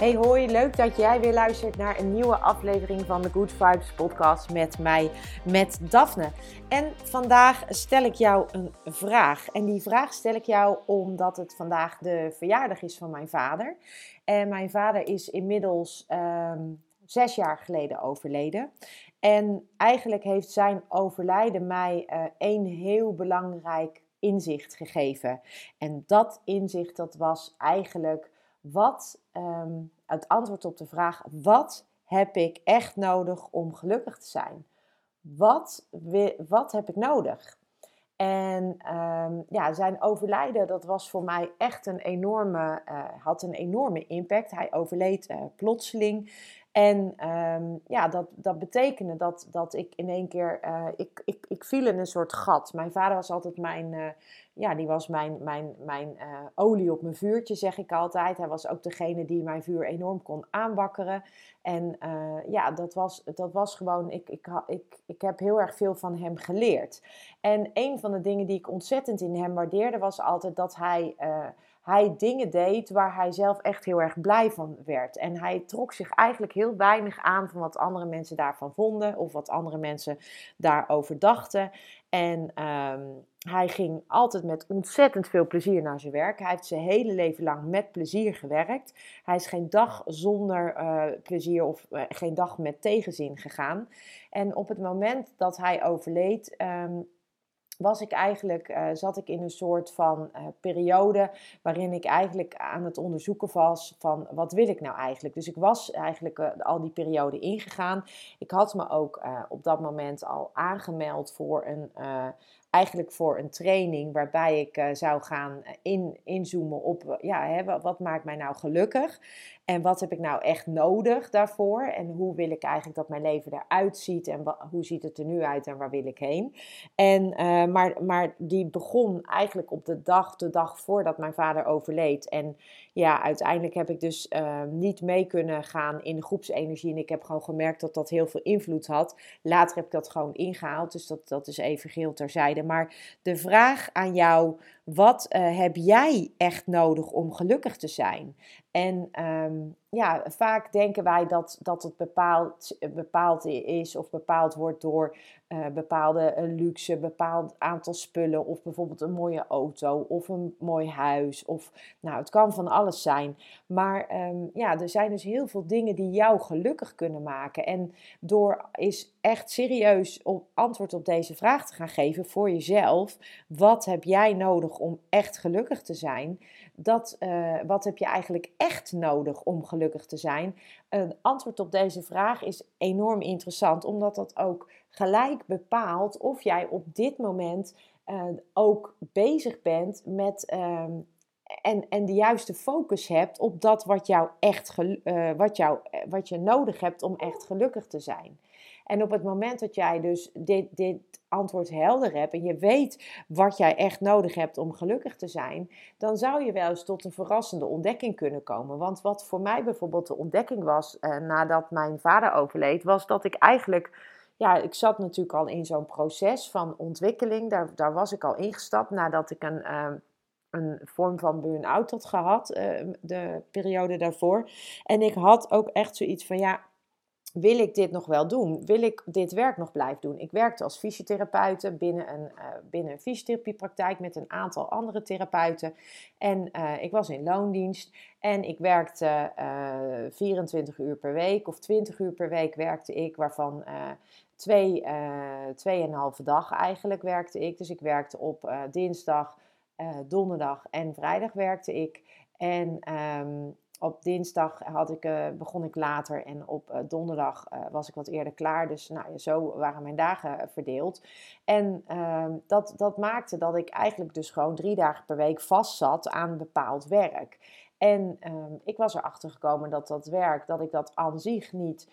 Hey hoi, leuk dat jij weer luistert naar een nieuwe aflevering van de Good Vibes podcast met mij, met Daphne. En vandaag stel ik jou een vraag. En die vraag stel ik jou omdat het vandaag de verjaardag is van mijn vader. En mijn vader is inmiddels ehm, zes jaar geleden overleden. En eigenlijk heeft zijn overlijden mij uh, een heel belangrijk inzicht gegeven. En dat inzicht dat was eigenlijk wat, um, het antwoord op de vraag: wat heb ik echt nodig om gelukkig te zijn? Wat, wat heb ik nodig? En um, ja, zijn overlijden, dat was voor mij echt een enorme, uh, had een enorme impact. Hij overleed uh, plotseling. En um, ja, dat, dat betekende dat, dat ik in één keer, uh, ik, ik, ik viel in een soort gat. Mijn vader was altijd mijn, uh, ja, die was mijn, mijn, mijn uh, olie op mijn vuurtje, zeg ik altijd. Hij was ook degene die mijn vuur enorm kon aanwakkeren. En ja, dat was, dat was gewoon, ik, ik, ik, ik heb heel erg veel van hem geleerd. En een van de dingen die ik ontzettend in hem waardeerde, was altijd dat hij hij dingen deed waar hij zelf echt heel erg blij van werd. En hij trok zich eigenlijk heel weinig aan van wat andere mensen daarvan vonden of wat andere mensen daarover dachten. En ehm, hij ging altijd met ontzettend veel plezier naar zijn werk. Hij heeft zijn hele leven lang met plezier gewerkt. Hij is geen dag zonder uh, plezier of uh, geen dag met tegenzin gegaan. En op het moment dat hij overleed, um, was ik eigenlijk, uh, zat ik in een soort van uh, periode waarin ik eigenlijk aan het onderzoeken was van wat wil ik nou eigenlijk. Dus ik was eigenlijk uh, al die periode ingegaan. Ik had me ook op dat moment al aangemeld voor een eigenlijk voor een training waarbij ik uh, zou gaan in, inzoomen op ja, hè, wat maakt mij nou gelukkig en wat heb ik nou echt nodig daarvoor en hoe wil ik eigenlijk dat mijn leven eruit ziet en wat, hoe ziet het er nu uit en waar wil ik heen. En, maar, maar die begon eigenlijk op de dag, de dag voordat mijn vader overleed. En ja, uiteindelijk heb ik dus uh, niet mee kunnen gaan in de groepsenergie en ik heb gewoon gemerkt dat dat heel veel invloed had. Later heb ik dat gewoon ingehaald, dus dat, dat is even geheel terzijde. Maar de vraag aan jou, wat uh, heb jij echt nodig om gelukkig te zijn? En um, ja, vaak denken wij dat, dat het bepaald, bepaald is of bepaald wordt door uh, bepaalde uh, luxe, bepaald aantal spullen of bijvoorbeeld een mooie auto of een mooi huis. Of, nou, het kan van alles zijn. Maar um, ja, er zijn dus heel veel dingen die jou gelukkig kunnen maken. En door is echt serieus op antwoord op deze vraag te gaan geven voor jezelf. Wat heb jij nodig om echt gelukkig te zijn? Dat, uh, wat heb je eigenlijk echt nodig om gelukkig te zijn? Een antwoord op deze vraag is enorm interessant, omdat dat ook gelijk bepaalt of jij op dit moment uh, ook bezig bent met. Uh, en, en de juiste focus hebt op dat wat, jou echt uh, wat, jou, wat je nodig hebt om echt gelukkig te zijn. En op het moment dat jij dus dit, dit antwoord helder hebt en je weet wat jij echt nodig hebt om gelukkig te zijn, dan zou je wel eens tot een verrassende ontdekking kunnen komen. Want wat voor mij bijvoorbeeld de ontdekking was uh, nadat mijn vader overleed, was dat ik eigenlijk ja, ik zat natuurlijk al in zo'n proces van ontwikkeling. Daar, daar was ik al ingestapt nadat ik een, uh, een vorm van burn-out had gehad, uh, de periode daarvoor. En ik had ook echt zoiets van, ja, wil ik dit nog wel doen? Wil ik dit werk nog blijven doen? Ik werkte als fysiotherapeute binnen een, uh, binnen een fysiotherapiepraktijk met een aantal andere therapeuten. En uh, ik was in loondienst en ik werkte uh, eh, 24 uur per week of 20 uur per week werkte ik, waarvan twee, tweeënhalve dag eigenlijk werkte ik. Dus ik werkte op dinsdag, donderdag en vrijdag werkte ik. En um, op dinsdag had ik, uh, begon ik later en op uh, donderdag was ik wat eerder klaar. Dus nou, zo waren mijn dagen verdeeld. En ehm, dat, dat maakte dat ik eigenlijk dus gewoon drie dagen per week vast zat aan bepaald werk. En ehm, ik was erachter gekomen dat dat werk, dat ik dat aan zich niet,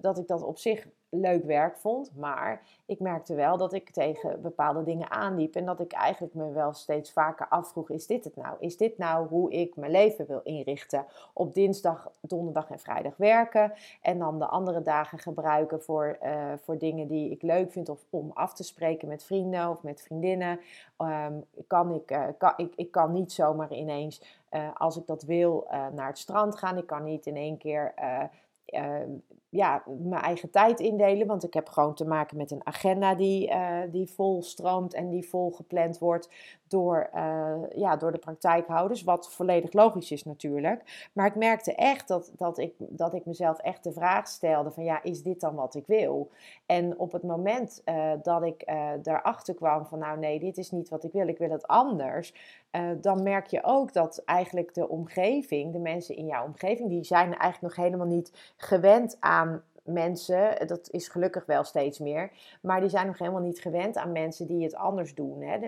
dat ik dat op zich leuk werk vond. Maar ik merkte wel dat ik tegen bepaalde dingen aanliep. En dat ik eigenlijk me wel steeds vaker afvroeg: is dit het nou? Is dit nou hoe ik mijn leven wil inrichten? Op dinsdag, donderdag en vrijdag werken. En dan de andere dagen gebruiken voor, uh, voor dingen die ik leuk vind. Of om af te spreken met vrienden of met vriendinnen. Um, kan ik, uh, kan, ik, ik kan niet zomaar ineens, als ik dat wil, naar het strand gaan. Ik kan niet in één keer Ehm, uh, ja, mijn eigen tijd indelen. Want ik heb gewoon te maken met een agenda die, uh, die vol stroomt en die vol gepland wordt door, uh, ja, door de praktijkhouders. Wat volledig logisch is natuurlijk. Maar ik merkte echt dat, dat, ik, dat ik mezelf echt de vraag stelde van ja, is dit dan wat ik wil? En op het moment uh, dat ik daarachter kwam van nou nee, dit is niet wat ik wil, ik wil het anders. dan merk je ook dat eigenlijk de omgeving, de mensen in jouw omgeving, die zijn eigenlijk nog helemaal niet gewend aan mensen, dat is gelukkig wel steeds meer, maar die zijn nog helemaal niet gewend aan mensen die het anders doen. Hè.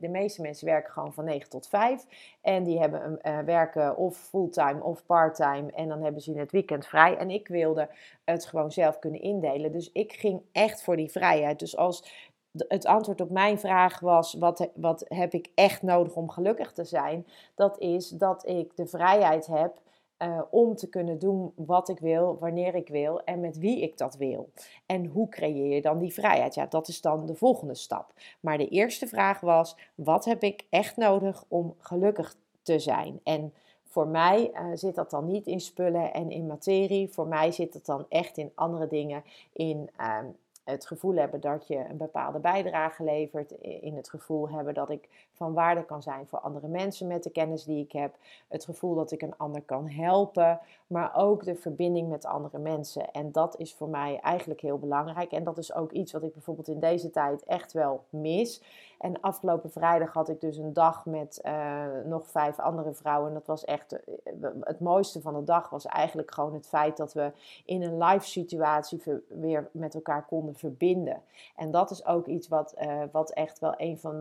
De, meeste mensen werken gewoon van 9 tot 5 en die hebben uh, werken of fulltime of parttime en dan hebben ze in het weekend vrij. En ik wilde het gewoon zelf kunnen indelen, dus ik ging echt voor die vrijheid. Dus als het antwoord op mijn vraag was: wat, wat heb ik echt nodig om gelukkig te zijn? Dat is dat ik de vrijheid heb uh, om te kunnen doen wat ik wil, wanneer ik wil en met wie ik dat wil. En hoe creëer je dan die vrijheid? Ja, dat is dan de volgende stap. Maar de eerste vraag was: wat heb ik echt nodig om gelukkig te zijn? En voor mij uh, zit dat dan niet in spullen en in materie. Voor mij zit het dan echt in andere dingen. In uh, het gevoel hebben dat je een bepaalde bijdrage levert. In het gevoel hebben dat ik van waarde kan zijn voor andere mensen met de kennis die ik heb. Het gevoel dat ik een ander kan helpen. Maar ook de verbinding met andere mensen. En dat is voor mij eigenlijk heel belangrijk. En dat is ook iets wat ik bijvoorbeeld in deze tijd echt wel mis. En afgelopen vrijdag had ik dus een dag met uh, nog vijf andere vrouwen. En dat was echt uh, het mooiste van de dag. Was eigenlijk gewoon het feit dat we in een live situatie weer met elkaar konden verbinden. En dat is ook iets wat, uh, wat echt wel een van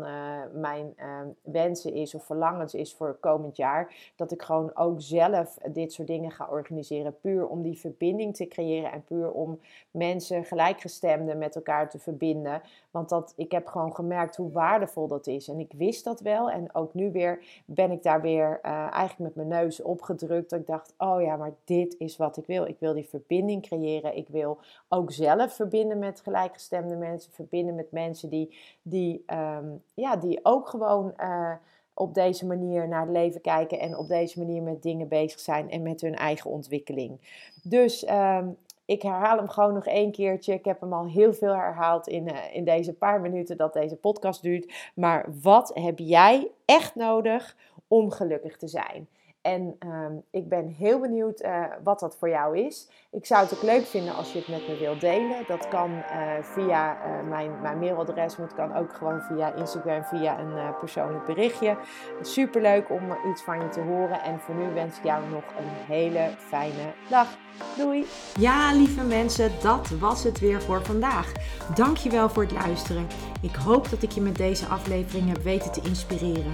mijn wensen is of verlangens is voor komend jaar. Dat ik gewoon ook zelf dit soort dingen ga organiseren. Puur om die verbinding te creëren en puur om mensen gelijkgestemden met elkaar te verbinden. Want dat, ik heb gewoon gemerkt hoe waardevol dat is. En ik wist dat wel. En ook nu weer ben ik daar weer uh, eigenlijk met mijn neus opgedrukt. Dat ik dacht, oh ja, maar dit is wat ik wil. Ik wil die verbinding creëren. Ik wil ook zelf verbinden met gelijkgestemde mensen. Verbinden met mensen die, die, um, ja, die ook gewoon... Uh, op deze manier naar het leven kijken en op deze manier met dingen bezig zijn en met hun eigen ontwikkeling. Dus um, ik herhaal hem gewoon nog één keertje. Ik heb hem al heel veel herhaald in, uh, in deze paar minuten dat deze podcast duurt. Maar wat heb jij echt nodig om gelukkig te zijn? En um, ik ben heel benieuwd uh, wat dat voor jou is. Ik zou het ook leuk vinden als je het met me wilt delen. Dat kan uh, via uh, mijn, mijn mailadres, maar het kan ook gewoon via Instagram, via een persoonlijk berichtje. Super leuk om iets van je te horen. En voor nu wens ik jou nog een hele fijne dag. Doei! Ja, lieve mensen, dat was het weer voor vandaag. Dankjewel voor het luisteren. Ik hoop dat ik je met deze aflevering heb weten te inspireren.